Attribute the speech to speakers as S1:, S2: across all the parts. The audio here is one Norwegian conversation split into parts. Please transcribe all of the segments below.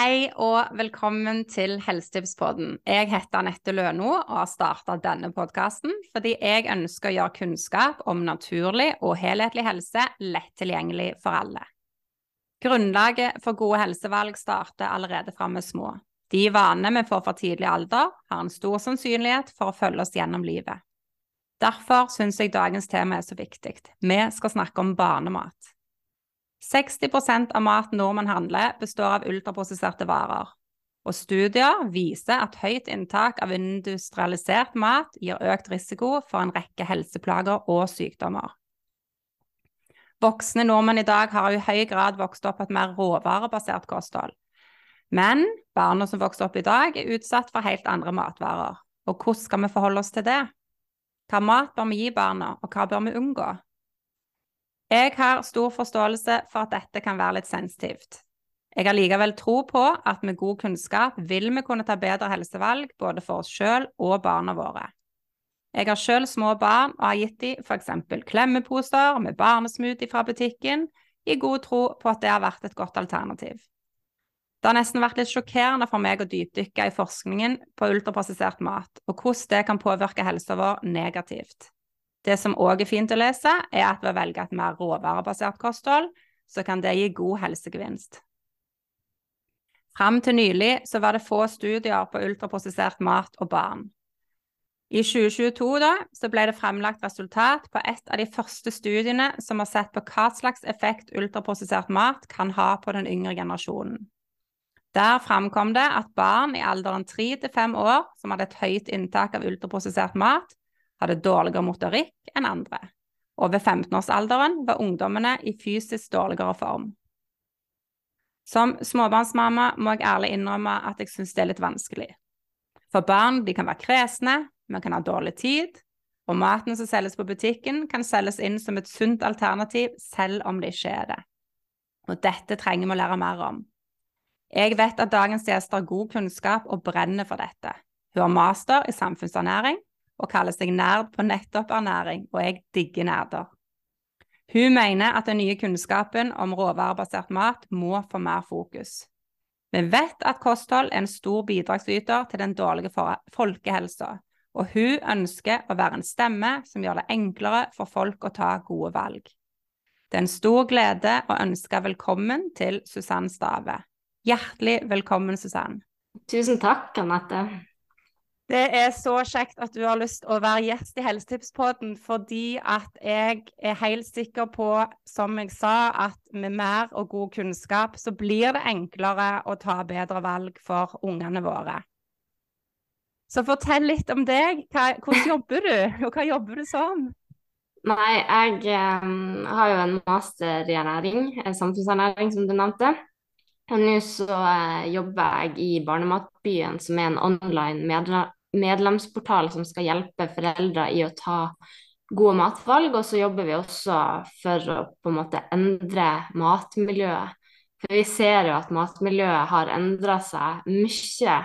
S1: Hei og velkommen til Helsetipspodden. Jeg heter Anette Løno og har starta denne podkasten fordi jeg ønsker å gjøre kunnskap om naturlig og helhetlig helse lett tilgjengelig for alle. Grunnlaget for gode helsevalg starter allerede fra vi små. De vanene vi får fra tidlig alder, har en stor sannsynlighet for å følge oss gjennom livet. Derfor syns jeg dagens tema er så viktig. Vi skal snakke om barnemat. 60% av maten nordmenn handler, består av ultraprosesserte varer. Og studier viser at høyt inntak av industrialisert mat gir økt risiko for en rekke helseplager og sykdommer. Voksne nordmenn i dag har i høy grad vokst opp på et mer råvarebasert kosthold. Men barna som vokser opp i dag, er utsatt for helt andre matvarer. Og hvordan skal vi forholde oss til det? Hva mat bør vi gi barna, og hva bør vi unngå? Jeg har stor forståelse for at dette kan være litt sensitivt. Jeg har likevel tro på at med god kunnskap vil vi kunne ta bedre helsevalg både for oss sjøl og barna våre. Jeg har sjøl små barn og har gitt dem f.eks. klemmeposer med barnesmoothie fra butikken, i god tro på at det har vært et godt alternativ. Det har nesten vært litt sjokkerende for meg å dypdykke i forskningen på ultraprosessert mat, og hvordan det kan påvirke helsa vår negativt. Det som òg er fint å lese, er at ved å velge et mer råvarebasert kosthold, så kan det gi god helsegevinst. Fram til nylig så var det få studier på ultraprosessert mat og barn. I 2022 da, så ble det fremlagt resultat på et av de første studiene som har sett på hva slags effekt ultraprosessert mat kan ha på den yngre generasjonen. Der framkom det at barn i alderen 3 til 5 år som hadde et høyt inntak av ultraprosessert mat, hadde dårligere motorikk enn andre, og ved 15-årsalderen var ungdommene i fysisk dårligere form. Som småbarnsmamma må jeg ærlig innrømme at jeg syns det er litt vanskelig. For barn de kan være kresne, vi kan ha dårlig tid, og maten som selges på butikken kan selges inn som et sunt alternativ selv om det ikke er det. Og dette trenger vi å lære mer om. Jeg vet at dagens gjester har god kunnskap og brenner for dette. Hun har master i samfunnsernæring og kaller seg nerd på nettopp ernæring, og jeg digger nerder. Hun mener at den nye kunnskapen om råvarebasert mat må få mer fokus. Vi vet at kosthold er en stor bidragsyter til den dårlige folkehelsa, og hun ønsker å være en stemme som gjør det enklere for folk å ta gode valg. Det er en stor glede å ønske velkommen til Susann Stave. Hjertelig velkommen, Susann.
S2: Tusen takk, Anette.
S1: Det er så kjekt at du har lyst å være gjest i Helsetipspodden, fordi at jeg er helt sikker på, som jeg sa, at med mer og god kunnskap så blir det enklere å ta bedre valg for ungene våre. Så fortell litt om deg. Hva, hvordan jobber du, og hva jobber du som?
S2: Nei, jeg um, har jo en master i ernæring, samfunnsernæring, som du nevnte. Og nå så uh, jobber jeg i Barnematbyen, som er en online medlemsportal som skal hjelpe foreldre i å ta gode matvalg. Og så jobber vi også for å på en måte endre matmiljøet. For vi ser jo at matmiljøet har endra seg mye,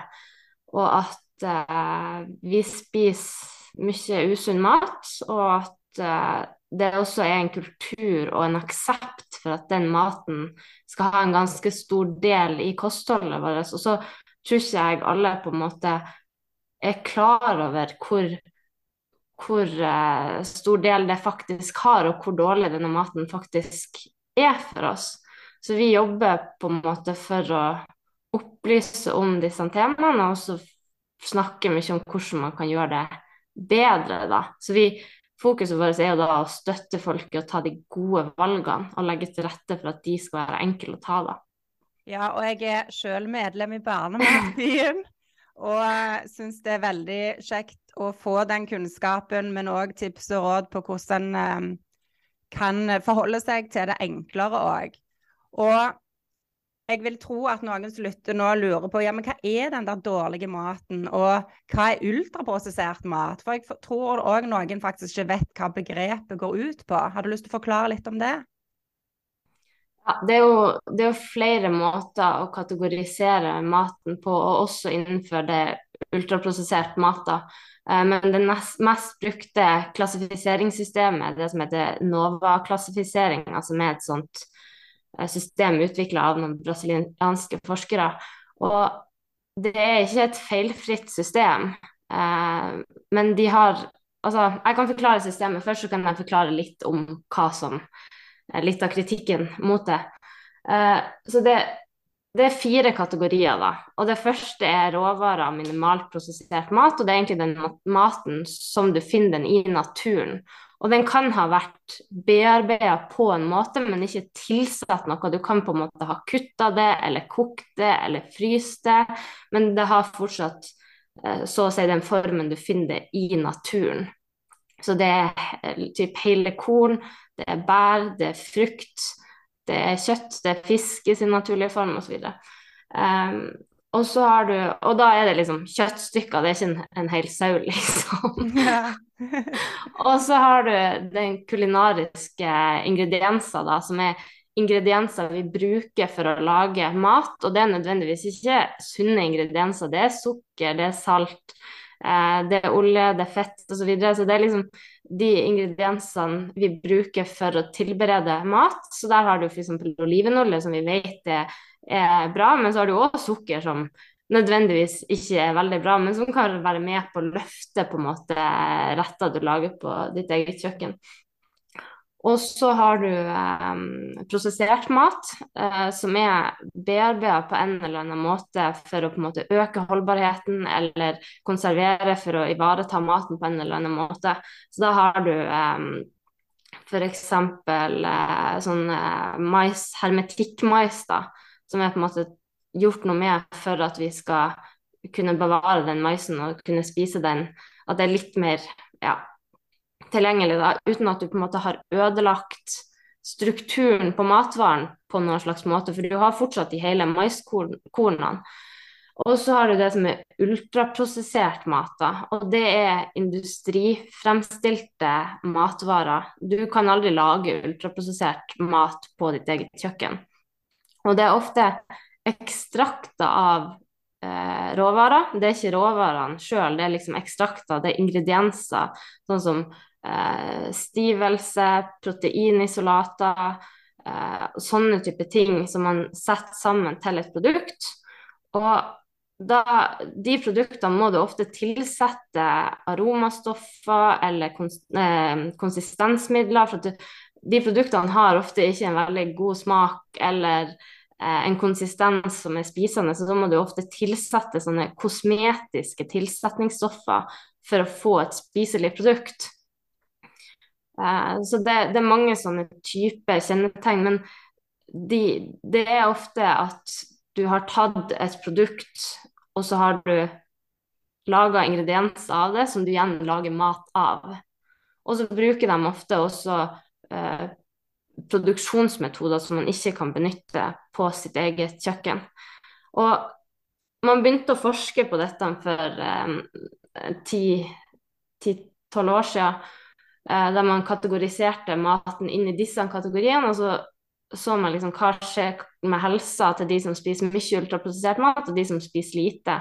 S2: og at uh, vi spiser mye usunn mat, og at uh, det også er en kultur og en aksept for at den maten skal ha en ganske stor del i kostholdet vårt. Og så tror ikke jeg alle på en måte er klar over hvor, hvor uh, stor del det faktisk har, og hvor dårlig denne maten faktisk er for oss. Så vi jobber på en måte for å opplyse om disse temaene, og så snakke mye om hvordan man kan gjøre det bedre. da. Så vi, Fokuset vårt er jo da å støtte folk å ta de gode valgene, og legge til rette for at de skal være enkle å ta. da.
S1: Ja, og jeg er selv medlem i Barnematbyen. Og syns det er veldig kjekt å få den kunnskapen, men òg tips og råd på hvordan en um, kan forholde seg til det enklere òg. Og jeg vil tro at noen som lytter nå, lurer på ja, men hva er den der dårlige maten, og hva er ultraprosessert mat? For jeg tror òg noen faktisk ikke vet hva begrepet går ut på. Har du lyst til å forklare litt om det?
S2: Ja, det, er jo, det er jo flere måter å kategorisere maten på, og også innenfor det ultraprosessert mat. Eh, men det mest brukte klassifiseringssystemet, det som heter NOVA-klassifisering, altså med et sånt eh, system utvikla av noen brasilianske forskere. Og det er ikke et feilfritt system, eh, men de har Altså, jeg kan forklare systemet først, så kan jeg forklare litt om hva som Litt av kritikken mot det. Eh, så det, det er fire kategorier, da. Og det første er råvarer, minimalt prosessert mat. Og det er egentlig den maten som du finner den i naturen. Og den kan ha vært bearbeida på en måte, men ikke tilsatt noe. Du kan på en måte ha kutta det, eller kokt det, eller fryst det, men det har fortsatt eh, så å si den formen du finner det i naturen. Så det er eh, typ hele korn, det er bær, det er frukt, det er kjøtt, det er fisk i sin naturlige form osv. Um, og så har du Og da er det liksom kjøttstykker, det er ikke en, en hel sau, liksom. og så har du den kulinariske ingredienser, da, som er ingredienser vi bruker for å lage mat. Og det er nødvendigvis ikke sunne ingredienser. Det er sukker, det er salt, det er olje, det er fett osv. Så, videre. så det er liksom de ingrediensene vi bruker for å tilberede mat. Så der har du f.eks. olivenolje, som vi vet er er bra, men så har du òg sukker som nødvendigvis ikke er veldig bra, men som kan være med på å løfte på en måte retter du lager på ditt eget kjøkken. Og så har du eh, prosessert mat, eh, som er bearbeidet på en eller annen måte for å på en måte øke holdbarheten eller konservere for å ivareta maten på en eller annen måte. Så da har du eh, f.eks. Eh, sånn eh, mais, hermetikkmais, da, som er på en måte gjort noe med for at vi skal kunne bevare den maisen og kunne spise den. At det er litt mer ja, tilgjengelig, da, uten at du på en måte har ødelagt strukturen på matvaren på noen slags måte, for du har fortsatt de hele maiskornene. Og så har du det som er ultraprosessert mat. da, og Det er industrifremstilte matvarer. Du kan aldri lage ultraprosessert mat på ditt eget kjøkken. Og det er ofte ekstrakter av eh, råvarer. Det er ikke råvarene sjøl, det er liksom ekstrakter, det er ingredienser. Sånn som eh, stivelse, proteinisolater, eh, sånne type ting som man setter sammen til et produkt. Og da, de produktene må du ofte tilsette aromastoffer eller kons eh, konsistensmidler. for at du, de produktene har ofte ikke en veldig god smak eller en konsistens som er spisende, så da må du ofte tilsette sånne kosmetiske tilsetningsstoffer for å få et spiselig produkt. Eh, så det, det, er mange sånne typer kjennetegn, men de, det er ofte at du har tatt et produkt, og så har du laga ingredienser av det som du igjen lager mat av. Og så bruker de ofte også Eh, produksjonsmetoder som man ikke kan benytte på sitt eget kjøkken. Og man begynte å forske på dette for eh, ti-tolv år siden, eh, der man kategoriserte maten inn i disse kategoriene. og så så man liksom hva skjer med helsa til de som spiser mye ultraprosessert mat, og de som spiser lite.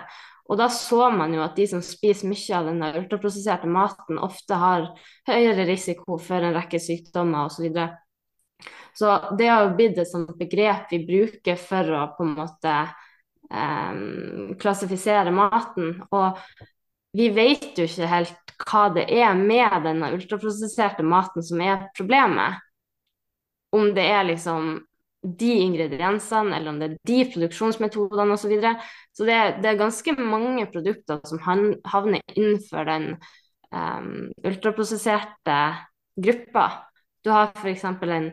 S2: Og da så man jo at de som spiser mye av den ultraprosesserte maten, ofte har høyere risiko for en rekke sykdommer osv. Så, videre. Så det har jo blitt et sånt begrep vi bruker for å på en måte um, klassifisere maten. Og vi vet jo ikke helt hva det er med denne ultraprosesserte maten som er problemet. Om det er liksom de ingrediensene, eller om det er de produksjonsmetodene osv. Så, videre. så det, det, er ganske mange produkter som havner innenfor den um, ultraprosesserte gruppa. Du har f.eks. en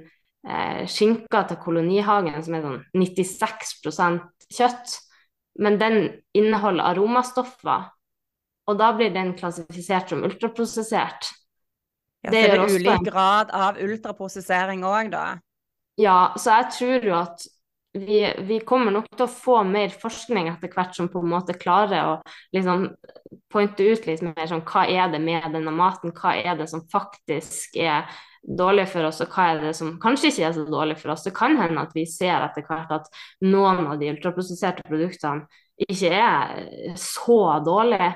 S2: eh, skinka til kolonihagen som er sånn 96% kjøtt, men den inneholder aromastoffer. Og da blir den klassifisert som ultraprosessert.
S1: Ja, så det er det ulik grad av ultraprosessering òg, da?
S2: Ja, så jeg tror jo at vi, vi, kommer nok til å få mer forskning etter hvert som på en måte klarer å liksom pointe ut litt mer sånn hva er det med denne maten, hva er det som faktisk er dårlig for oss, og hva er det som kanskje ikke er så dårlig for oss. Det kan hende at vi ser etter hvert at noen av de ultraprosesserte produktene ikke er så dårlige.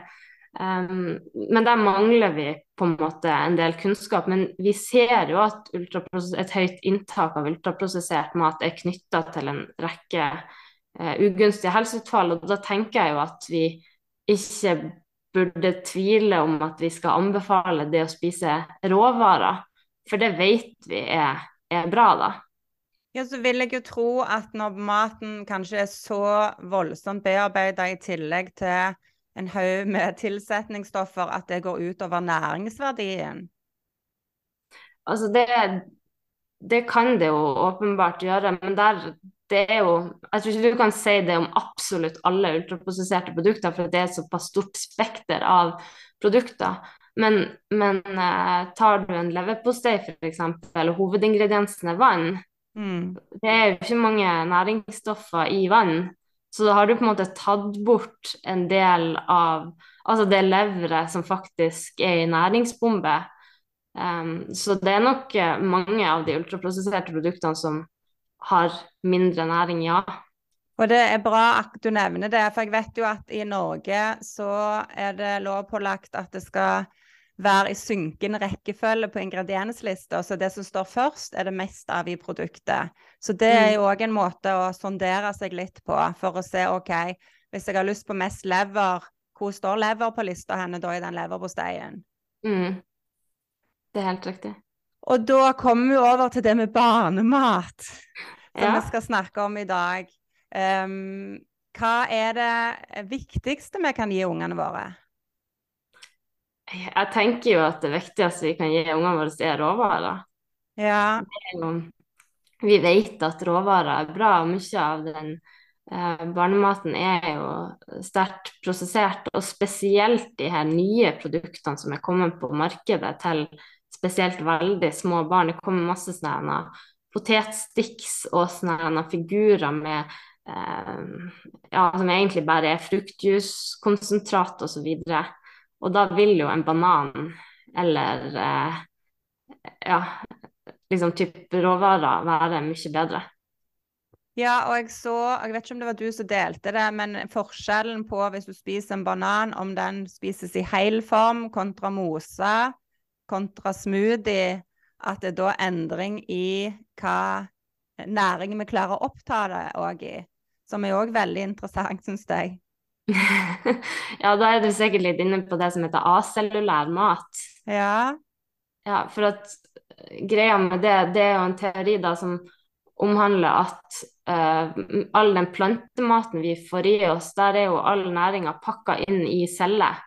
S2: Um, men der mangler vi på en måte en del kunnskap. Men vi ser jo at et høyt inntak av ultraprosessert mat er knytta til en rekke uh, ugunstige helseutfall. Og da tenker jeg jo at vi ikke burde tvile om at vi skal anbefale det å spise råvarer, for det vet vi er, er bra, da.
S1: Ja, så vil jeg jo tro at når maten kanskje er så voldsomt bearbeida i tillegg til en haug med tilsetningsstoffer, at det går ut over næringsverdien?
S2: Altså det, det kan det jo åpenbart gjøre, men der, det er jo Jeg tror ikke du kan si det om absolutt alle ultraprosesserte produkter, for det er et såpass stort spekter av produkter. Men, men uh, tar du en leverpostei f.eks., og hovedingrediensen er vann, mm. det er jo ikke mange næringsstoffer i vann. Så da har du på en måte tatt bort en del av altså det leveret som faktisk er i næringsbombe. Um, så det er nok eh, mange av de ultraprosesserte produktene som har mindre næring, ja.
S1: Og det er bra at du nevner det, for jeg vet jo at i Norge så er det lovpålagt at det skal være i synkende rekkefølge på ingredienslista, så det som står først, er det mest av i produktet. Så det er jo òg en måte å sondere seg litt på, for å se OK, hvis jeg har lyst på mest lever, hvor står lever på lista henne da i den leverposteien?
S2: Mm. Det er helt riktig.
S1: Og da kommer vi over til det med barnemat, som ja. vi skal snakke om i dag. Um, hva er det viktigste vi kan gi ungene våre?
S2: Jeg tenker jo at det viktigste vi kan gi ungene våre, er råvarer.
S1: Ja.
S2: vi vet at råvarer er bra, og mye av den eh, barnematen er jo sterkt prosessert. Og spesielt de her nye produktene som er kommet på markedet til spesielt veldig små barn. Det kommer masse sånne potetsticks og sånne figurer med eh, ja, som egentlig bare er fruktjuskonsentrat osv. Og, så og da vil jo en banan eller eh, ja, liksom type råvarer være mye bedre.
S1: Ja, og jeg så, jeg vet ikke om det var du som delte det, men forskjellen på hvis du spiser en banan, om den spises i hel form kontra mose, kontra smoothie, at det er da endring i hva næring vi klarer å oppta det òg i. Som er òg veldig interessant, syns jeg.
S2: ja, da er du sikkert litt inne på det som heter acellulær mat.
S1: Ja.
S2: ja. For at eh, greia med det, det er jo en teori da som omhandler at uh, all den plantematen vi får i oss, der er jo all næringa pakka inn i celler.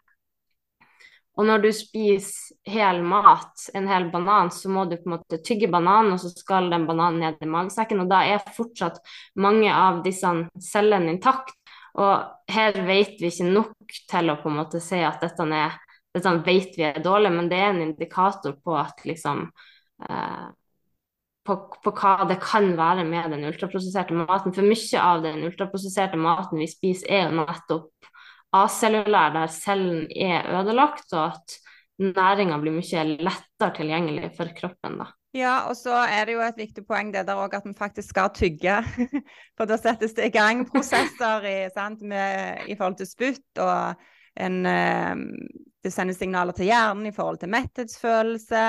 S2: Og når du spiser hel mat, en hel banan, så må du på en måte tygge bananen, og så skal den bananen ned i magesekken. Og da er fortsatt mange av disse cellene intakt. Og her vet vi ikke nok til å på en måte si at dette, er, dette vet vi er dårlig, men det er en indikator på at liksom eh, på, på, hva det kan være med den ultraprosesserte maten. For mye av den ultraprosesserte maten vi spiser, er jo nettopp acellulær, der cellen er ødelagt, og at næringa blir mye lettere tilgjengelig for kroppen. da.
S1: Ja, og så er det jo et viktig poeng det der òg at vi faktisk skal tygge. For da settes det i gang prosesser i, sant, med, i forhold til spytt, og en, ehm, det sendes signaler til hjernen i forhold til metthetsfølelse.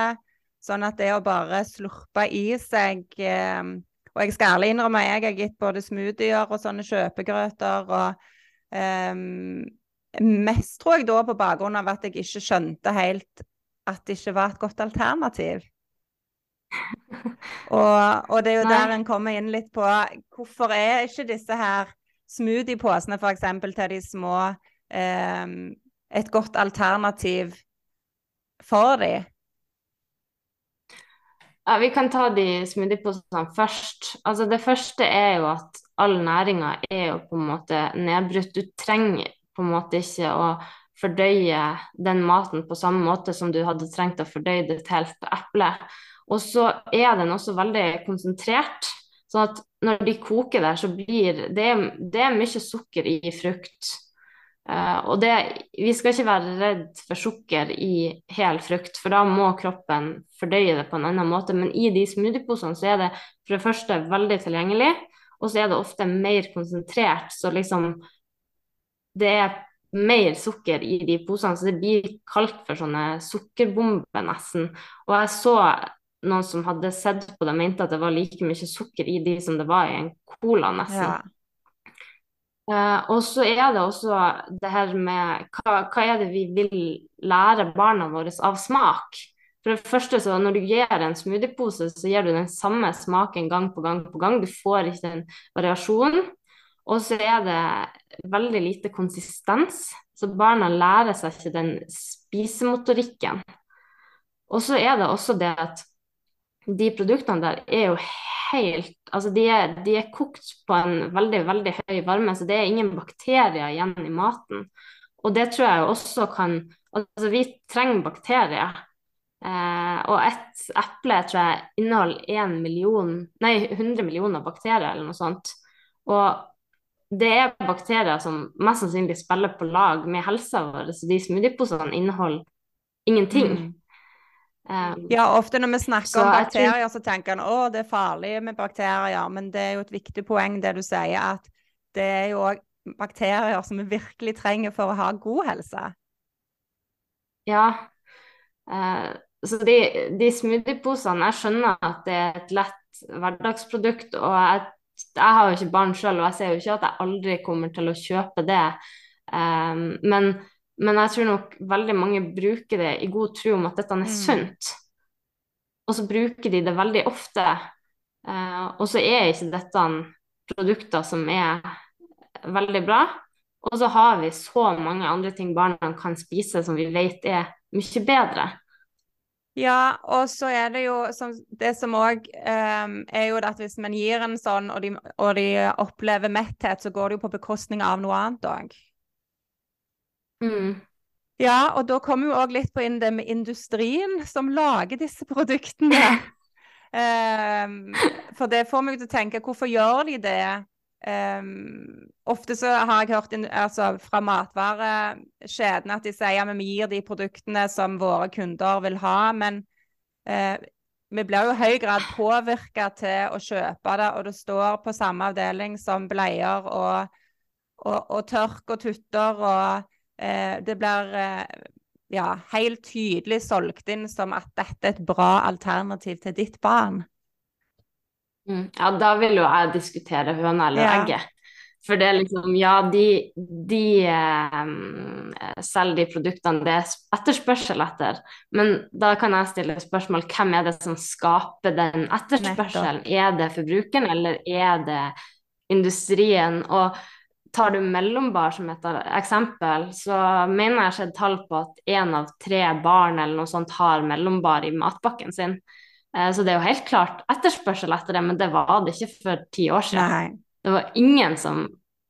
S1: Sånn at det å bare slurpe i seg ehm, Og jeg skal ærlig innrømme, jeg har gitt både smoothier og sånne kjøpegrøter og Um, mest tror jeg da på bakgrunn av at jeg ikke skjønte helt at det ikke var et godt alternativ. og, og, det er jo der en kommer inn litt på hvorfor er ikke disse her smoothieposene f.eks. til de små eh, et godt alternativ for de?
S2: Ja, Vi kan ta de smoothieposene først. Altså Det første er jo at all næringa er jo på en måte nedbrutt. Du trenger på en måte ikke å fordøye den maten på samme måte som du hadde trengt å fordøye et helt eple. Og så er den også veldig konsentrert. sånn at når de koker der, så blir det, det er mye sukker i frukt. Uh, og det, vi skal ikke være redd for sukker i hel frukt, for da må kroppen fordøye det på en annen måte. Men i de smoothieposene så er det for det første veldig tilgjengelig, og så er det ofte mer konsentrert. Så liksom det er mer sukker i de posene, så det blir kalt for sånne sukkerbomber nesten. Og jeg så noen som hadde sett på det, mente at det var like mye sukker i de som det var i en cola, nesten. Ja. Uh, og så er det også det her med hva, hva, er det vi vil lære barna våre av smak? For det første, så Når du gir en smoothiepose, så gir du den samme smaken gang på gang på gang. Du får ikke den variasjonen. Og så er det veldig lite konsistens, så barna lærer seg ikke den spisemotorikken. Og så er det også det at de produktene der er jo helt Altså de er, de er, kokt på en veldig, veldig høy varme, så det er ingen bakterier igjen i maten. Og det tror jeg også kan Altså vi trenger bakterier. Eh, og et eple tror jeg inneholder 1 million, nei, 100 millioner bakterier eller noe sånt. Og det er bakterier som mest sannsynlig spiller på lag med helsa vår, så de smoothieposene inneholder ingenting. Mm.
S1: Um, ja, ofte når vi snakker om bakterier, tror... så tenker en å, det er farlig med bakterier. Men det er jo et viktig poeng det du sier, at det er jo òg bakterier som vi virkelig trenger for å ha god helse.
S2: Ja. Uh, så de, de smoothieposene, jeg skjønner at det er et lett hverdagsprodukt. Og jeg, jeg har jo ikke barn sjøl, og jeg ser jo ikke at jeg aldri kommer til å kjøpe det. Um, men men jeg tror nok veldig mange bruker det i god tro om at dette er mm. sunt. Og så bruker de det veldig ofte. Eh, og så er ikke dette produkter som er veldig bra. Og så har vi så mange andre ting barna kan spise som vi vet er mye bedre.
S1: Ja, og så er det jo som, Det som òg um, ehm, er jo at hvis man gir en sånn, og de, og de opplever metthet, så går det jo på bekostning av noe annet òg. Mm. Ja, og da kommer vi òg litt på inn det med industrien som lager disse produktene. um, for det får meg til å tenke, hvorfor gjør de det? Um, ofte så har jeg hørt altså, fra matvarekjedene at de sier at vi gir de produktene som våre kunder vil ha, men uh, vi blir jo i høy grad påvirka til å kjøpe det, og det står på samme avdeling som bleier og, og, og tørk og tutter og det blir eh, ja, helt tydelig solgt inn som at dette er et bra alternativ til ditt barn.
S2: Mm. Ja, da vil jo jeg diskutere høna eller ja. egget. For det er liksom Ja, de, de eh, selger de produktene det er etterspørsel etter. Men da kan jeg stille spørsmål hvem er det som skaper den etterspørselen? Nettopp. Er det forbrukeren, eller er det industrien? Og tar du mellombar som et eksempel, så mener jeg har sett tall på at én av tre barn eller noe sånt har mellombar i matpakken sin. Eh, så det er jo helt klart etterspørsel etter det, men det var det ikke for ti år siden. Nei. Det var ingen som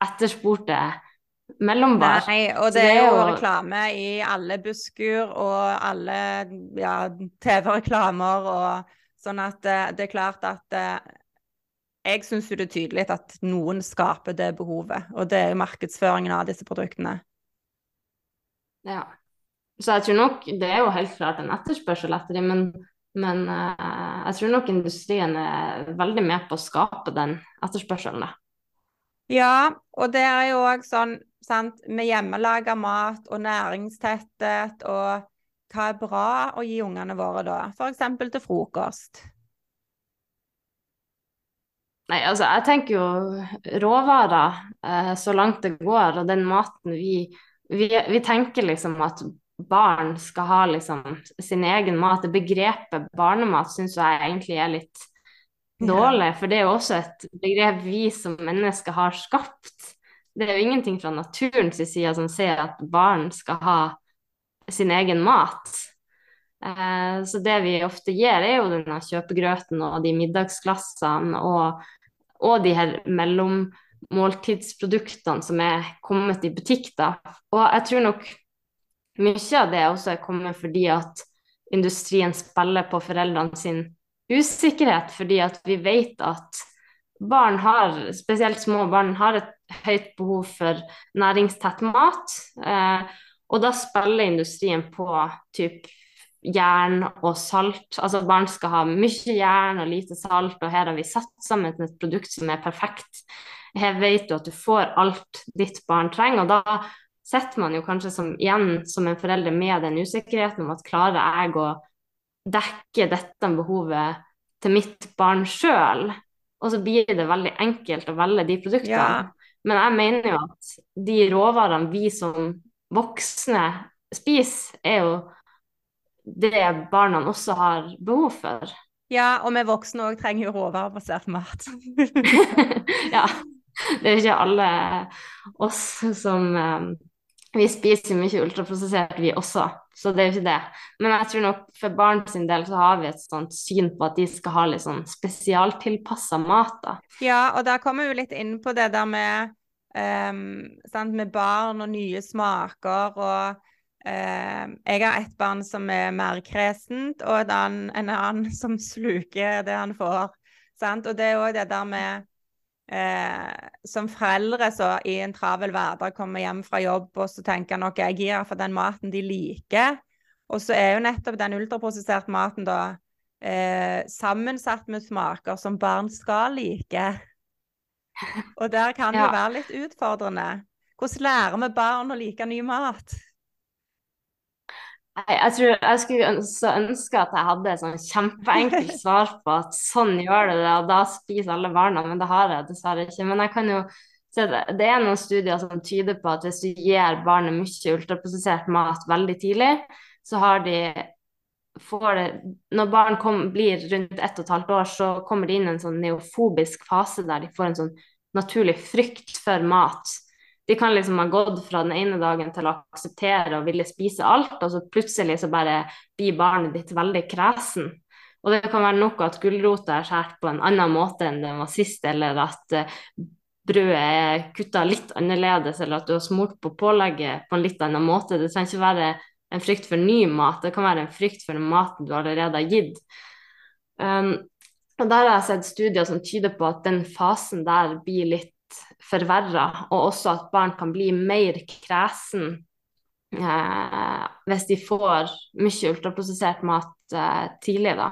S2: etterspurte mellombar.
S1: Nei, og det, det er jo reklame i alle busskur og alle ja, TV-reklamer og sånn at det, eh, det er klart at eh, jeg syns det er tydelig at noen skaper det behovet, og det er jo markedsføringen av disse produktene.
S2: Ja. Så jeg tror nok det er jo helt klart en etterspørsel etter dem, men, men uh, jeg tror nok industrien er veldig med på å skape den etterspørselen.
S1: Ja, og det er jo òg sånn sant, med hjemmelaga mat og næringstetthet og hva er bra å gi ungene våre da? F.eks. til frokost.
S2: Nei, altså jeg tenker jo råvarer eh, så langt det går, og den maten vi, vi, vi tenker liksom at barn skal ha liksom sin egen mat. Det begrepet barnemat syns jeg egentlig er litt dårlig, for det er jo også et begrep vi som mennesker har skapt. Det er jo ingenting fra naturens side som sier at barn skal ha sin egen mat. Eh, så det vi ofte gjør, er jo denne kjøpegrøten og de middagsglassene og og de her mellommåltidsproduktene som er kommet i butikk. da. Og jeg tror nok mye av det også er kommet fordi at industrien spiller på foreldrene sin usikkerhet, fordi at vi vet at barn har, spesielt små barn, har et høyt behov for næringstett mat. Eh, og da spiller industrien på typ jern og salt. Altså barn skal ha mye jern og lite salt, og her har vi satt sammen et produkt som er perfekt. Her vet du at du får alt ditt barn trenger, og da sitter man jo kanskje som, igjen som en forelder med den usikkerheten om at klarer jeg å dekke dette behovet til mitt barn sjøl? Og så blir det veldig enkelt å velge de produktene. Ja. Men jeg mener jo at de råvarene vi som voksne spiser, er jo det barna også har behov for.
S1: Ja, og vi voksne òg trenger jo råvarebasert mat.
S2: ja. Det er ikke alle oss som um, Vi spiser mye ultraprosessert, vi også, så det er jo ikke det. Men jeg tror nok for barn sin del så har vi et sånt syn på at de skal ha litt sånn spesialtilpassa mat, da.
S1: Ja, og der kommer vi jo litt inn på det der med, um, sant, med barn og nye smaker og jeg har et barn som er mer kresent, og en annen, en annen som sluker det han får. Sant? Og det er òg det der med eh, Som foreldre så i en travel hverdag kommer hjem fra jobb, og så tenker han OK, jeg gir for den maten de liker. Og så er jo nettopp den ultraprosesserte maten da eh, sammensatt med smaker som barn skal like. Og der kan det ja. være litt utfordrende. Hvordan lærer vi barn å like ny mat?
S2: Jeg, tror jeg skulle ønske, ønske at jeg hadde et sånn kjempeenkelt svar på at sånn gjør det, og da spiser alle barna, men det har jeg dessverre ikke. Men jeg kan jo se det, det er noen studier som tyder på at hvis du gir barnet mye ultraprosessert mat veldig tidlig, så har de får det, Når barn kom, blir rundt ett og et halvt år, så kommer de inn i en sånn neofobisk fase der de får en sånn naturlig frykt for mat de kan liksom ha gått fra den ene dagen til å akseptere og ville spise alt, og så plutselig så bare blir barnet ditt veldig kresen. Og det kan være noe at gulrota er skåret på en annen måte enn den var sist, eller at uh, brødet er kutta litt annerledes, eller at du har smurt på pålegget på en litt annen måte. Det trenger ikke være en frykt for ny mat, det kan være en frykt for den maten du allerede har gitt. Um, og Der har jeg sett studier som tyder på at den fasen der blir litt forverra, og også at barn kan bli mer kresen eh, hvis de får mye ultraprosessert mat eh, tidlig, da.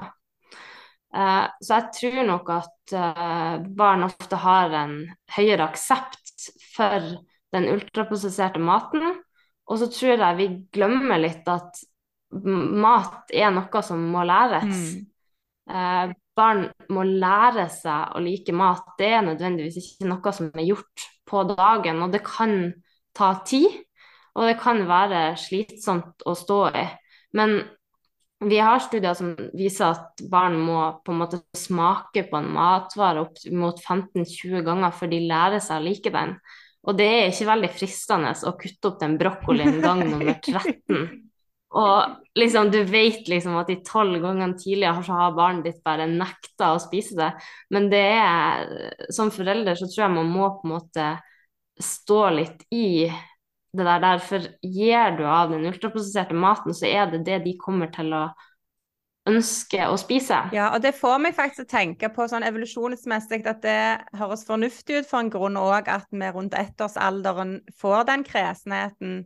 S2: Eh, så jeg tror nok at eh, barn ofte har en høyere aksept for den ultraprosesserte maten. Og så tror jeg vi glemmer litt at mat er noe som må læres. Mm. Barn må lære seg å like mat. Det er nødvendigvis ikke noe som er gjort på dagen, og det kan ta tid. Og det kan være slitsomt å stå i. Men vi har studier som viser at barn må på en måte smake på en matvare opp mot 15-20 ganger før de lærer seg å like den. Og det er ikke veldig fristende å kutte opp den brokkolien gang nummer 13 og liksom, du vet liksom at de tolv gangene tidligere så har barnet ditt bare nekta å spise det. Men det er Som forelder så tror jeg man må på en måte stå litt i det der, der. For gir du av den ultraprosesserte maten, så er det det de kommer til å ønske å spise.
S1: Ja, og det får meg faktisk å tenke på sånn evolusjonsmessig at det høres fornuftig ut for en grunn òg at vi rundt ettårsalderen får den kresenheten.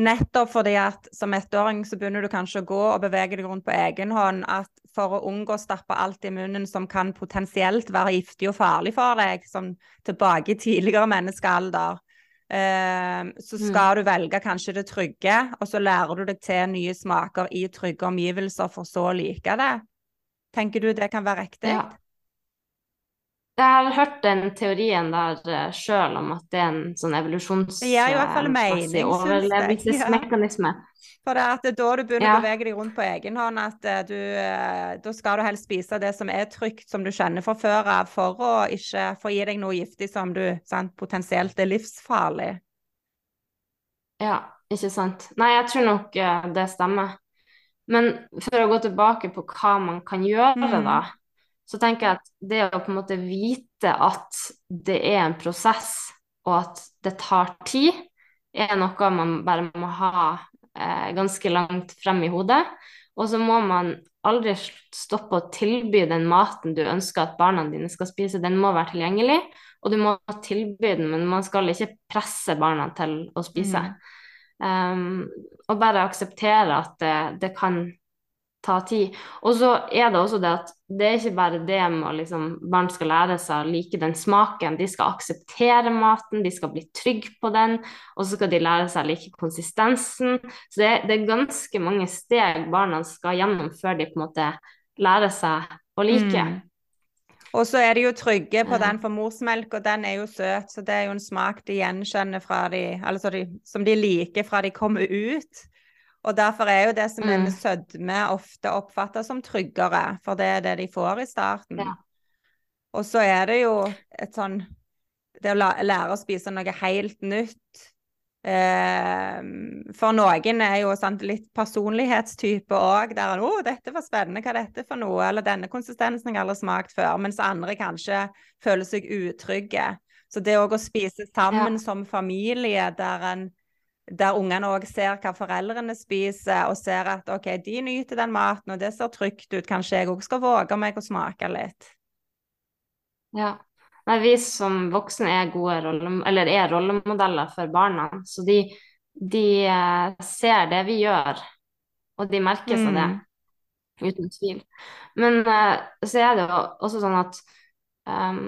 S1: Nettopp fordi at som ettåring så begynner du kanskje å gå og bevege deg rundt på egen hånd. At for å unngå å stappe alt i munnen som kan potensielt være giftig og farlig for deg, som tilbake i tidligere menneskealder, eh, så mm. skal mm. du velge kanskje det trygge, og så lærer du deg til nye smaker i trygge omgivelser for så å like det. Tenker du det kan være riktig? Ja.
S2: Jeg har hørt den teorien der uh, sjøl om at det er en sånn evolusjonsmessig overlevelsesmekanisme. Ja.
S1: For det er at det er da du begynner ja. å bevege deg rundt på egen hånd, at uh, du, uh, da skal du helst spise det som er trygt, som du kjenner fra før av, for å ikke få gi deg noe giftig som du sant, potensielt er livsfarlig.
S2: Ja, ikke sant. Nei, jeg tror nok det stemmer. Men for å gå tilbake på hva man kan gjøre, mm. da så tenker jeg at det å på en måte vite at det er en prosess, og at det tar tid, er noe man bare må ha eh, ganske langt frem i hodet. Og så må man aldri stoppe å tilby den maten du ønsker at barna dine skal spise. Den må være tilgjengelig, og du må tilby den, men man skal ikke presse barna til å spise. Mm. Um, og bare akseptere at det, det kan ta tid. Og så er det også det at det er ikke bare det med å liksom, barn skal lære seg å like den smaken. De skal akseptere maten, de skal bli trygge på den, og så skal de lære seg å like konsistensen. Så det, det, er ganske mange steg barna skal gjennom før de på en måte lærer seg å like. Mm.
S1: Og så er de jo trygge på den, for morsmelk, og den er jo søt, så det er jo en smak de gjenkjenner fra de Altså de, som de liker fra de kommer ut. Og derfor er jo det som er med
S2: Mm.
S1: sødme ofte oppfattes som tryggere, for det er det de får i starten.
S2: Ja.
S1: Og så er det jo et sånn Det å lære å spise noe helt nytt eh, For noen er jo sant, litt personlighetstype òg, der en 'Å, dette var spennende, hva er dette for noe?' Eller 'denne konsistensen har jeg aldri smakt før', mens andre kanskje føler seg utrygge. Så det òg å spise sammen
S2: Ja.
S1: som familie, der en der ungene òg ser hva foreldrene spiser, og ser at OK, de nyter den maten, og det ser trygt ut, kanskje jeg òg skal våge meg å smake litt.
S2: Ja. Nei, vi som voksne er gode rolle, eller er rollemodeller for barna, så de, de eh, ser det vi gjør, og de merker seg det,
S1: Mm.
S2: uten tvil. Men eh, så er det jo også sånn at um,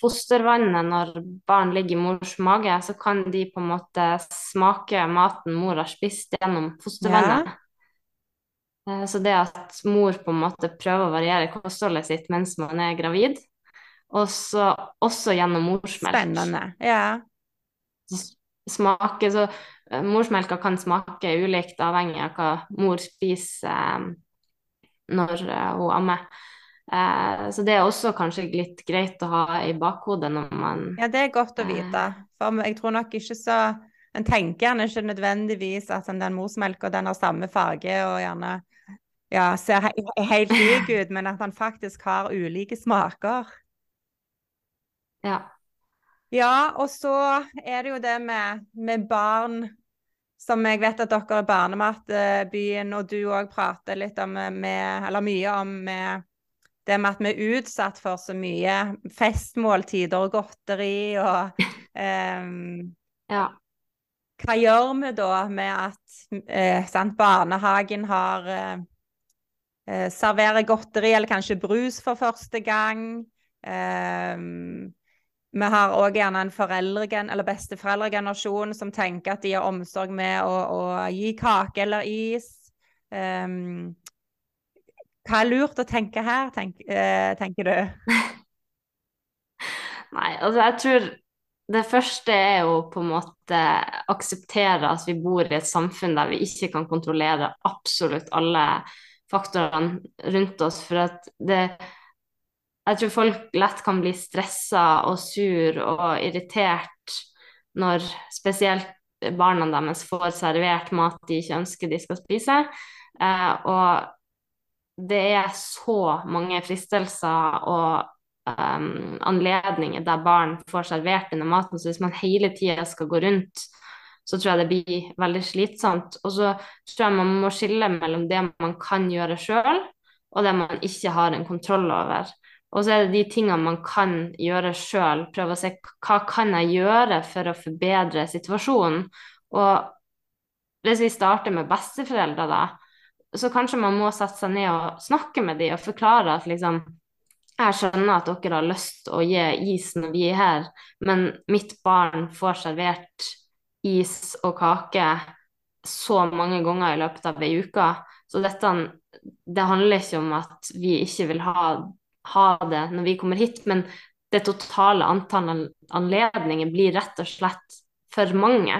S2: fostervannet, når barn ligger i mors mage, så kan de på en måte smake maten mor har spist gjennom fostervannet. Eh, Så det at mor på en måte prøver å variere kostholdet sitt mens man er gravid, og så også gjennom morsmelk.
S1: Spennende. Ja.
S2: Smake, så eh, morsmelka kan smake ulikt avhengig av hva mor spiser eh, når eh, hun ammer. Eh, Så det er også kanskje litt greit å ha i bakhodet når man
S1: ja, det er godt å
S2: Eh.
S1: vite. For jeg tror nok ikke så En tenker gjerne ikke nødvendigvis at den morsmelka den har samme farge og gjerne ja, ser he helt lik ut, men at den faktisk har ulike smaker.
S2: Ja.
S1: Ja, og så er det jo det med, med barn, som jeg vet at dere er Barnematbyen, og du òg prater litt om, med, eller mye om med det med at vi er utsatt for så mye festmåltider og godteri og um,
S2: ja.
S1: Hva gjør vi da med at eh, sant, barnehagen har eh, eh, serverer godteri eller kanskje brus for første gang? Eh, vi har òg gjerne en foreldregen, eller besteforeldregenerasjon som tenker at de har omsorg med å, å gi kake eller is. Ehm, hva er lurt å tenke her, tenk, eh, tenker du?
S2: Nei, altså jeg tror det første er jo på en måte akseptere at vi bor i et samfunn der vi ikke kan kontrollere absolutt alle faktorene rundt oss. For at det Jeg tror folk lett kan bli stressa og sur og irritert når spesielt barna deres får servert mat de ikke ønsker de skal spise. Eh, og det er så mange fristelser og um, anledninger der barn får servert denne maten. Så hvis man hele tida skal gå rundt, så tror jeg det blir veldig slitsomt. Og så tror jeg man må skille mellom det man kan gjøre sjøl, og det man ikke har en kontroll over. Og så er det de tingene man kan gjøre sjøl. Prøve å se hva kan jeg gjøre for å forbedre situasjonen. Og hvis vi starter med besteforeldre, da, så kanskje man må sette seg ned og snakke med dem og forklare at liksom jeg skjønner at dere har lyst til å gi is når vi er her, men mitt barn får servert is og kake så mange ganger i løpet av ei uke. Så dette det handler ikke om at vi ikke vil ha, ha det når vi kommer hit, men det totale antallet anledninger blir rett og slett for mange.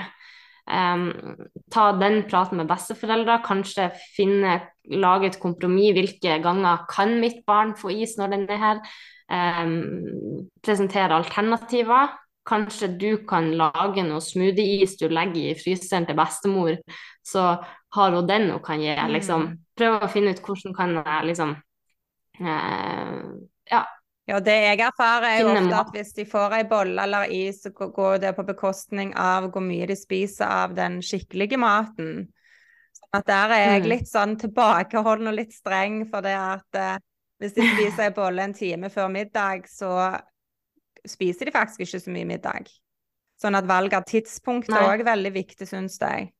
S2: Um, ta den praten med besteforeldre, kanskje finne, lage et kompromiss. Hvilke ganger kan mitt barn få is når den er her? Um, presentere alternativer. Kanskje du kan lage noe smoothie-is du legger i fryseren til bestemor, så har hun den hun kan gi. Liksom. Prøve å finne ut hvordan kan jeg liksom uh, Ja.
S1: Ja, det jeg erfarer er jo ofte at hvis de får ei bolle eller is, så går- det på bekostning av hvor mye de spiser av den skikkelige maten. Sånn at der er jeg
S2: Mm.
S1: litt sånn tilbakeholden og litt streng, for det at eh, hvis de spiser ei bolle en time før middag, så spiser de faktisk ikke så mye middag. Sånn at valg av tidspunkt er òg veldig viktig, syns jeg.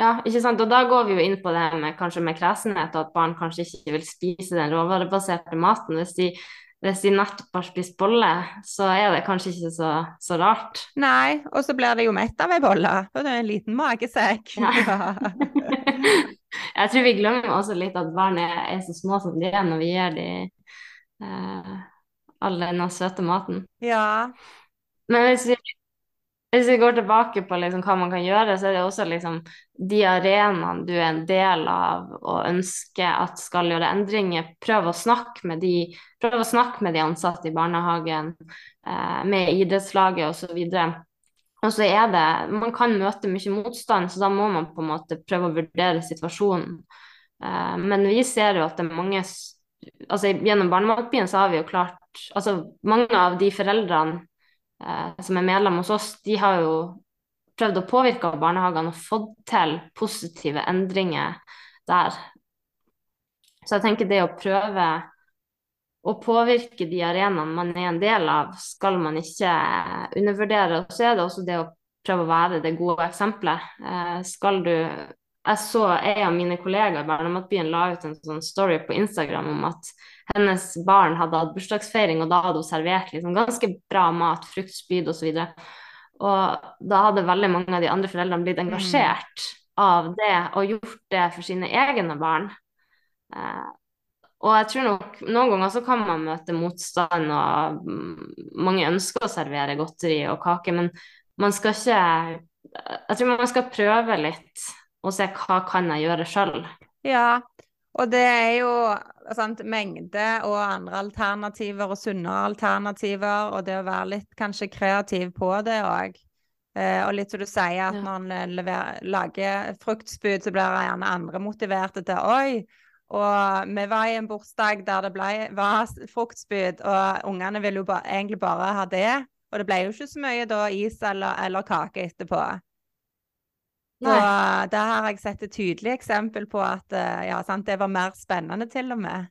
S2: Ja, ikke sant. Og da går vi jo inn på det med kanskje med kresenhet, og at barn kanskje ikke vil spise den råvarebaserte maten. Hvis de hvis de nettopp har spist bolle, så er det kanskje ikke så, så rart.
S1: Nei, og så blir det jo mett av ei bolle. Og det er en liten magesekk.
S2: Ja. jeg tror vi glemmer også litt at barn er, er, så små som de er når vi gir dem eh, all denne søte maten.
S1: Ja.
S2: Men hvis vi hvis vi går tilbake på liksom hva man kan gjøre, så er det også liksom de arenaene du er en del av og ønsker at skal gjøre endringer. Prøv å snakke med de, prøv å snakke med de ansatte i barnehagen, eh, med idrettslaget osv. Og så er det Man kan møte mye motstand, så da må man på en måte prøve å vurdere situasjonen. Eh, men vi ser jo at det er mange altså Gjennom Barnematbyen så har vi jo klart altså Mange av de foreldrene eh, som er medlem hos oss, de har jo prøvd å påvirke barnehagene og fått til positive endringer der. Så jeg tenker det å prøve å påvirke de arenaene man er en del av, skal man ikke undervurdere. Og så er det også det å prøve å være det gode eksempelet. Eh, skal du Jeg så en av mine kollegaer i Barnematbyen la ut en sånn story på Instagram om at hennes barn hadde hatt bursdagsfeiring, og da hadde hun servert liksom ganske bra mat, frukt, spyd osv. Og, så og da hadde veldig mange av de andre foreldrene blitt engasjert mm. av det og gjort det for sine egne barn. Eh, og jeg tror nok noen ganger så kan man møte motstand, og mm, mange ønsker å servere godteri og kake, men man skal ikke Jeg tror man skal prøve litt og se hva kan jeg gjøre sjøl.
S1: Ja, og det er jo sant, mengde og andre alternativer og sunnere alternativer, og det å være litt kanskje kreativ på det òg. Eh, og litt som du sier, at ja. når en lever, lager fruktspyd, så blir gjerne andre motiverte til Oi! Og vi var i en bursdag der det ble, var fruktspyd, og ungene ville jo ba, egentlig bare ha det. Og det ble jo ikke så mye da is eller, eller kake etterpå. Så der har jeg sett et tydelig eksempel på at eh, ja, sant, det var mer spennende, til og med.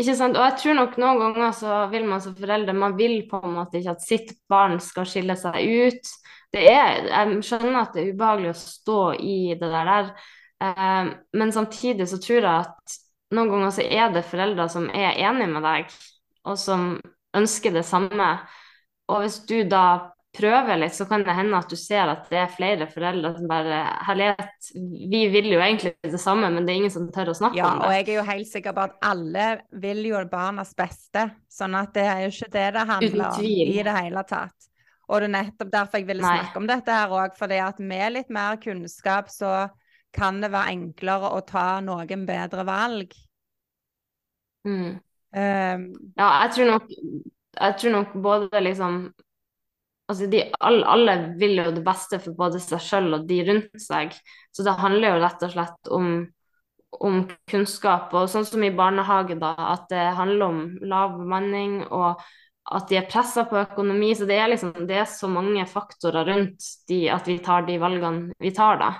S2: Ikke sant. Og jeg tror nok noen ganger så vil man som foreldre Man vil på en måte ikke at sitt barn skal skille seg ut. Det er, jeg skjønner at det er ubehagelig å stå i det der, eh, men samtidig så tror jeg at noen ganger så er det foreldre som er enige med deg, og som ønsker det samme. Og hvis du da prøver litt, så kan det hende at du ser at det er flere foreldre som bare Herlighet, vi vil jo egentlig det samme, men det er ingen som tør å snakke
S1: ja,
S2: om det.
S1: Ja, og jeg er jo helt sikker på at alle vil jo barnas beste, sånn at det er jo ikke det det handler om i det hele tatt. Og det er nettopp derfor jeg ville snakke om dette her òg, fordi at med litt mer kunnskap så kan det være enklere å ta noen bedre valg.
S2: Mm. Um, ja, jeg tror nok jeg tror nok både liksom altså de, alle, alle, vil jo det beste for både seg selv og de rundt seg. Så det handler jo rett og slett om, om kunnskap. Og sånn som i barnehage, da, at det handler om lav bemanning og at de er pressa på økonomi. Så det er liksom det er så mange faktorer rundt de, at vi tar de valgene vi tar, da.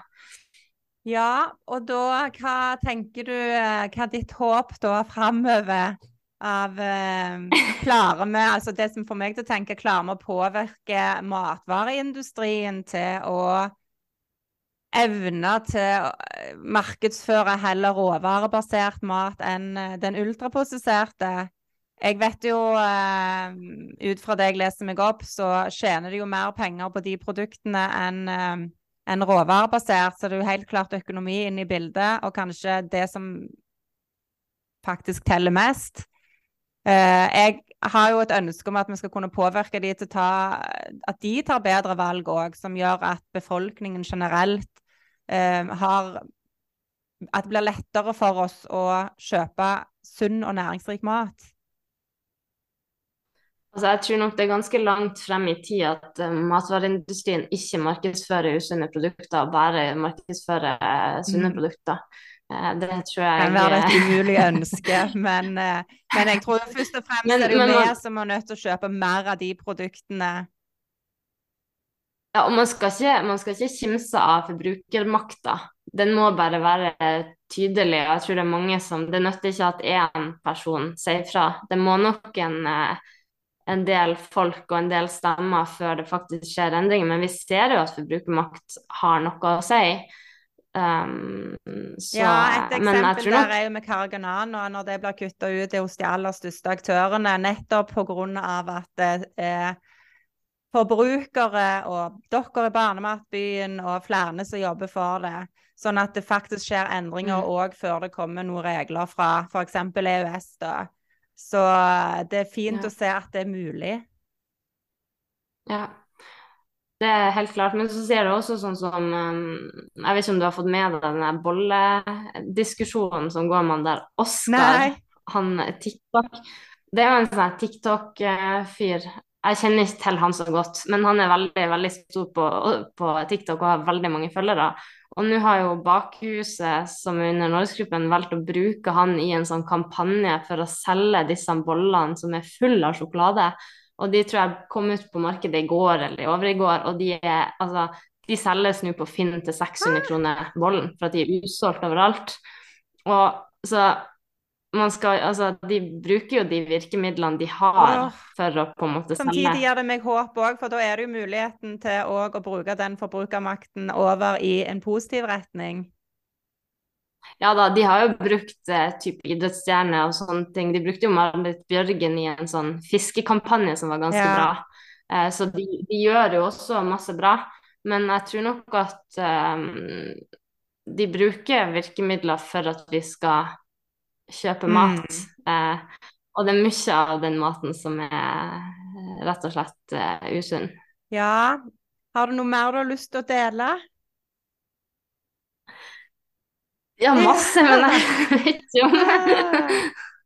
S1: Ja, og da hva tenker du, eh, hva er ditt håp da framover? Av eh, Klarer vi, altså det som får meg til å tenke, klarer vi å påvirke matvareindustrien til å evne til å eh, markedsføre heller råvarebasert mat enn eh, den ultraprosesserte? Jeg vet jo, eh, ut fra det jeg leser meg opp, så tjener de jo mer penger på de produktene enn eh, en råvarebasert, så det er jo helt klart økonomi inne i bildet, og kanskje det som faktisk teller mest. Eh, jeg har jo et ønske om at vi skal kunne påvirke de til ta, at de tar bedre valg òg, som gjør at befolkningen generelt eh, har At det blir lettere for oss å kjøpe sunn og næringsrik mat.
S2: Altså, jeg tror nok det er ganske langt frem i tid at uh, matvareindustrien ikke markedsfører usunne produkter, bare markedsfører uh, sunne mm. produkter. Eh, det tror jeg
S1: Kan være et umulig ønske, men, eh, men, jeg tror først og fremst men, er det jo vi som er nødt til å kjøpe mer av de produktene.
S2: Ja, og man skal ikke, man skal ikke kimse av forbrukermakta. Den må bare være tydelig. og jeg tror Det er mange som, det nytter ikke at én person sier fra. Det må nok en, eh, en del folk og en del stemmer før det faktisk skjer endringer. Men vi ser jo at forbrukermakt har noe å si. Um, så,
S1: ja, et eksempel der er jo med Carganano, når det blir kutta ut det er hos de aller største aktørene, nettopp pga. at det er forbrukere og dere i Barnematbyen og flere som jobber for det. Sånn at det faktisk skjer endringer òg
S2: Mm.
S1: før det kommer noen regler fra f.eks. EØS. da. Så eh, det er fint
S2: Ja.
S1: å se at det er mulig.
S2: Ja, det er helt klart. Men så ser du også sånn som um, Jeg vet ikke om du har fått med deg den bollediskusjonen som går med han der Oskar,
S1: Nei.
S2: han TikTok. Det er jo en sånn TikTok-fyr. Jeg kjenner ikke til han så godt, men han er veldig, veldig stor på, på TikTok og har veldig mange følgere. Og nå har jo Bakhuset, som er under Norgesgruppen, valgt å bruke han i en sånn kampanje for å selge disse bollene som er fulle av sjokolade. Og de tror jeg kom ut på markedet i går eller i overgår, og de er altså de selges nå på Finn til 600 kroner bollen, for at de er utsolgt overalt. Og så man skal Altså, de bruker jo de virkemidlene de har for å på en måte selge.
S1: Samtidig gir det meg håp òg, for da er det jo muligheten til å bruke den forbrukermakten over i en positiv retning.
S2: Ja da, de har jo brukt eh, type idrettsstjerner og sånne ting. De brukte jo Marit Bjørgen i en sånn fiskekampanje som var ganske
S1: Ja.
S2: bra. Eh, så de, de gjør jo også masse bra. Men jeg tror nok at eh, de bruker virkemidler for at vi skal kjøpe mat. Eh, og det er mye av den maten som er eh, rett og slett eh, usunn.
S1: Ja. Har du noe mer du har lyst til å dele?
S2: Ja, masse, men jeg vet ikke om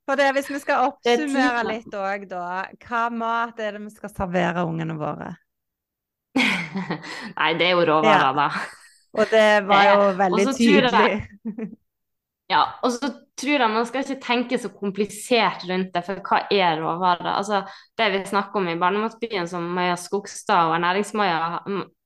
S1: For det, hvis vi skal
S2: er
S1: oppsummere litt òg, da. Hva mat er det vi skal servere ungene våre?
S2: Nei, det er jo råvarer, da.
S1: Og det var jo
S2: Eh,
S1: veldig tydelig.
S2: Ja, og så tror jeg man skal ikke tenke så komplisert rundt det, for hva er råvarer? Altså, det vi snakker om i Barnematbyen, som Maja Skogstad og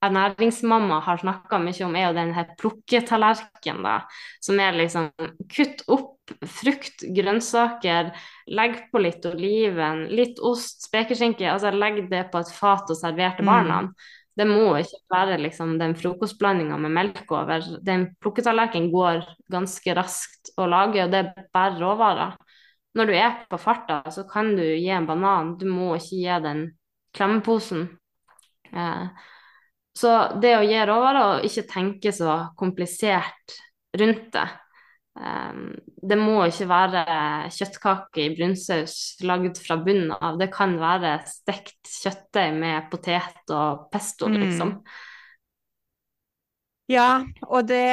S2: ernæringsmamma har snakka mye om, er jo den her plukketallerkenen, da. Som er liksom kutt opp frukt, grønnsaker, legg på litt oliven, litt ost, spekeskinke. Altså legg det på et fat og server til
S1: Mm.
S2: Det må ikke være liksom den frokostblandinga med melk over. Den plukketallerkenen går ganske raskt å lage, og det er bare råvarer. Når du er på farta, så kan du gi en banan, du må ikke gi den klemmeposen. Eh, så det å gi råvarer og ikke tenke så komplisert rundt det. Eh, det må ikke være kjøttkake i brunsaus lagd fra bunnen av. Det kan være stekt kjøttdeig med potet og pesto,
S1: Mm.
S2: liksom.
S1: Ja, og det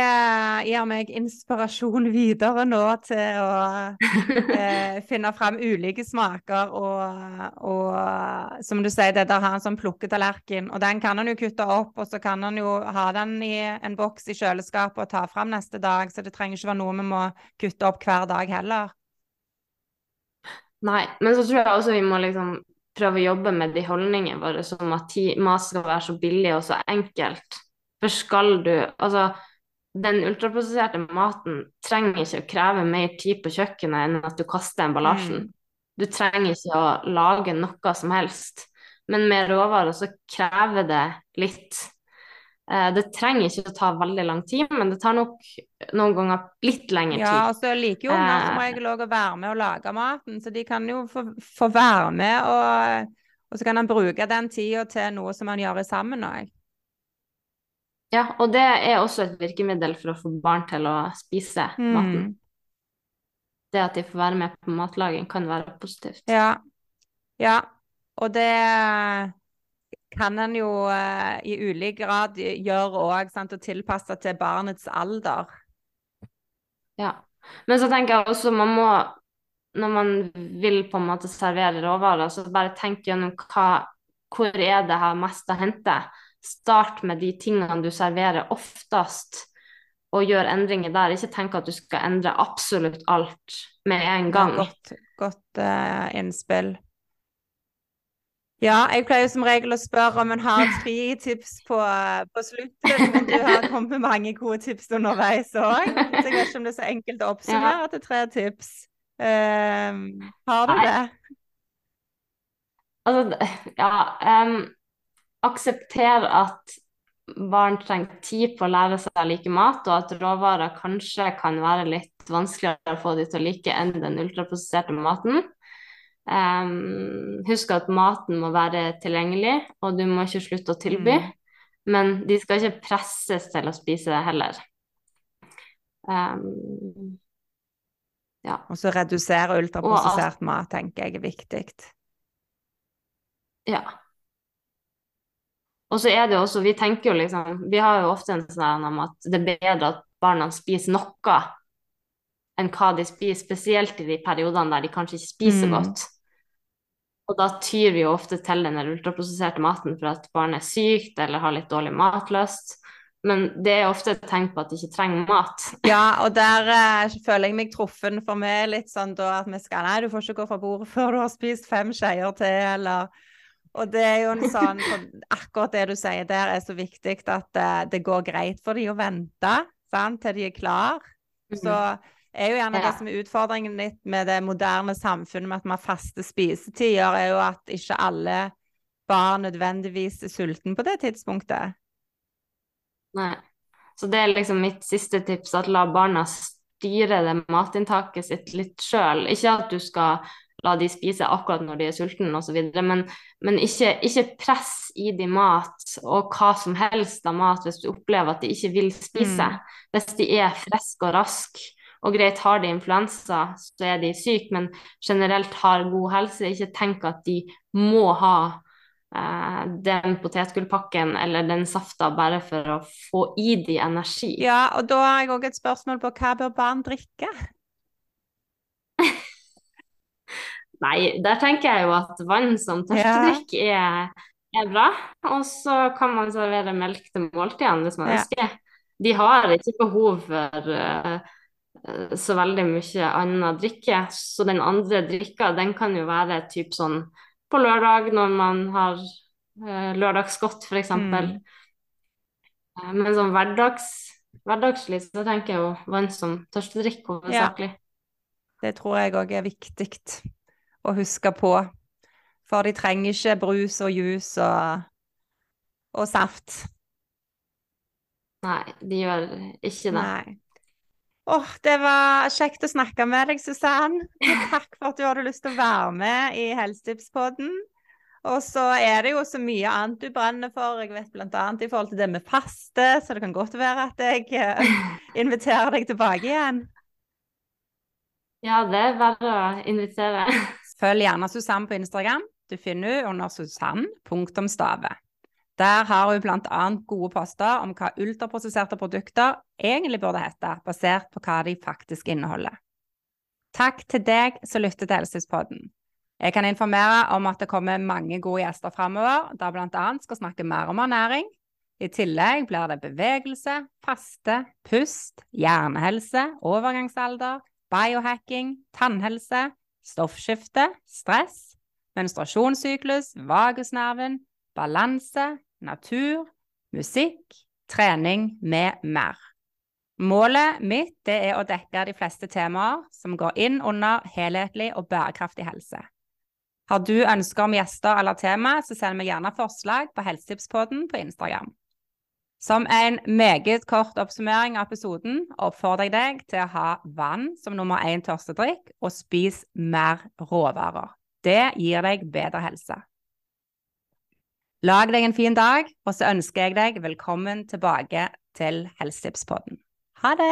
S1: gir meg inspirasjon videre nå til å eh, finne fram ulike smaker og, og som du sier, det der har en sånn plukketallerken. Og den kan han jo kutte opp, og så kan han jo ha den i en boks i kjøleskapet og ta fram neste dag. Så det trenger ikke være noe vi må kutte opp hver dag heller.
S2: Nei, men så tror jeg også vi må liksom prøve å jobbe med de holdningene våre som at mat skal være så billig og så enkelt. For skal du Altså, den ultraprosesserte maten trenger ikke å kreve mer tid på kjøkkenet enn at du kaster emballasjen.
S1: Mm.
S2: Du trenger ikke å lage noe som helst. Men med råvarer så krever det litt. Eh, Det trenger ikke å ta veldig lang tid, men det tar nok noen ganger litt lengre
S1: Ja, og så liker jo unger som
S2: Eh.
S1: regel òg å være med og lage maten, så de kan jo få, få være med, og, og så kan han bruke den tida til noe som han gjør sammen òg.
S2: Ja, og det er også et virkemiddel for å få barn til å spise maten.
S1: Mm.
S2: Det at de får være med på matlaging, kan være positivt.
S1: Ja. ja. Og det kan en jo eh, i ulik grad gjøre òg, og tilpasse til barnets alder.
S2: Ja. Men så tenker jeg også man må, når man vil på en måte servere råvarer, så bare tenk gjennom hva, hvor er det her mest å hente. Start med de tingene du serverer oftest, og gjør endringer der. Ikke tenk at du skal endre absolutt alt med en gang.
S1: Godt, godt uh, innspill. Ja, jeg pleier som regel å spørre om en har tre tips på, på slutten, men du har kommet med mange gode tips underveis òg. Så jeg vet ikke om det er så enkelt å oppsummere til tre tips. Eh, har du det?
S2: Altså, ja um, Aksepter at barn trenger tid på å lære seg å like mat, og at råvarer kanskje kan være litt vanskeligere å få de til å like enn den ultraprosesserte maten. Um, husk at maten må være tilgjengelig, og du må ikke slutte å tilby. Mm. Men de skal ikke presses til å spise det heller. Um,
S1: ja. Og så redusere ultraprosessert mat, tenker jeg er viktig.
S2: Ja. Og så er det jo også, vi tenker jo liksom Vi har jo ofte en sånn om at det er bedre at barna spiser noe enn hva de spiser, spesielt i de periodene der de kanskje ikke spiser mm. godt. Og da tyr vi jo ofte til den ultraprosesserte maten for at barnet er sykt eller har litt dårlig matlyst. Men det er ofte et tegn på at de ikke trenger mat.
S1: ja, og der eh, føler jeg meg truffen, for meg litt sånn da at vi skal Nei, du får ikke gå fra bordet før du har spist fem skeier til, eller Og det er jo en sånn Akkurat det du sier der, er så viktig at uh, det går greit for de å vente sant, til de er klar. Mm. Så er jo gjerne det som er utfordringen litt med det moderne samfunnet, med at vi har faste spisetider, er jo at ikke alle barn nødvendigvis er sultne på det tidspunktet.
S2: Nei. Så det er liksom mitt siste tips, at la barna styre det matinntaket sitt litt sjøl. Ikke at du skal la de spise akkurat når de er sultne osv., men, men ikke, ikke, press i de mat og hva som helst av mat hvis du opplever at de ikke vil spise. Mm. Hvis de er friske og raske. Og greit, har de influensa, så er de syke, men generelt har god helse. Ikke tenk at de må ha eh, den potetgullpakken eller den safta bare for å få i de energi.
S1: Ja, og da har jeg òg et spørsmål på hva bør barn drikke?
S2: Nei, der tenker jeg jo at vann som tørstedrikk er, er, bra. Og så kan man servere melk til måltidene hvis man ønsker. De har ikke behov for uh, så veldig mye annet drikke. Så den andre drikka, den kan jo være typ sånn på lørdag når man har uh, lørdagsgodt, f.eks. Mm. Eh, men sånn hverdags, hverdagslig så tenker jeg jo vann som tørstedrikk hovedsakelig. Ja.
S1: Det tror jeg òg er viktig å huske på. For de trenger ikke brus og juice og, og saft.
S2: Nei, de gjør ikke det.
S1: Nei. Åh, det var kjekt å snakke med deg, Susann. Takk for at du hadde lyst til å være med i Helsetipspodden. Og så er det jo så mye annet du brenner for. Jeg vet bl.a. i forhold til det med faste, så det kan godt være at jeg eh, inviterer deg tilbake igjen.
S2: Ja, det er bare å invitere.
S1: Følg gjerne Susann på Instagram. Du finner henne under susann.stave. Der har hun bl.a. gode poster om hva ultraprosesserte produkter egentlig burde hete, basert på hva de faktisk inneholder. Takk til deg som lytter til helsespodden. Jeg kan informere om at det kommer mange gode gjester framover, der bl.a. skal snakke mer om ernæring. I tillegg blir det bevegelse, faste, pust, hjernehelse, overgangsalder, biohacking, tannhelse, stoffskifte, stress, menstruasjonssyklus, vagusnerven, balanse, natur, musikk, trening med mer. Målet mitt er å dekke de fleste temaer som går inn under helhetlig og bærekraftig helse. Har du ønsker om gjester eller tema, så send meg gjerne forslag på Helsetipspodden på Instagram. Som en meget kort oppsummering av episoden oppfordrer jeg deg til å ha vann som nummer én tørstedrikk, og spis mer råvarer. Det gir deg bedre helse. Lag deg en fin dag, og så ønsker jeg deg velkommen tilbake til Helsetipspodden. Ha det!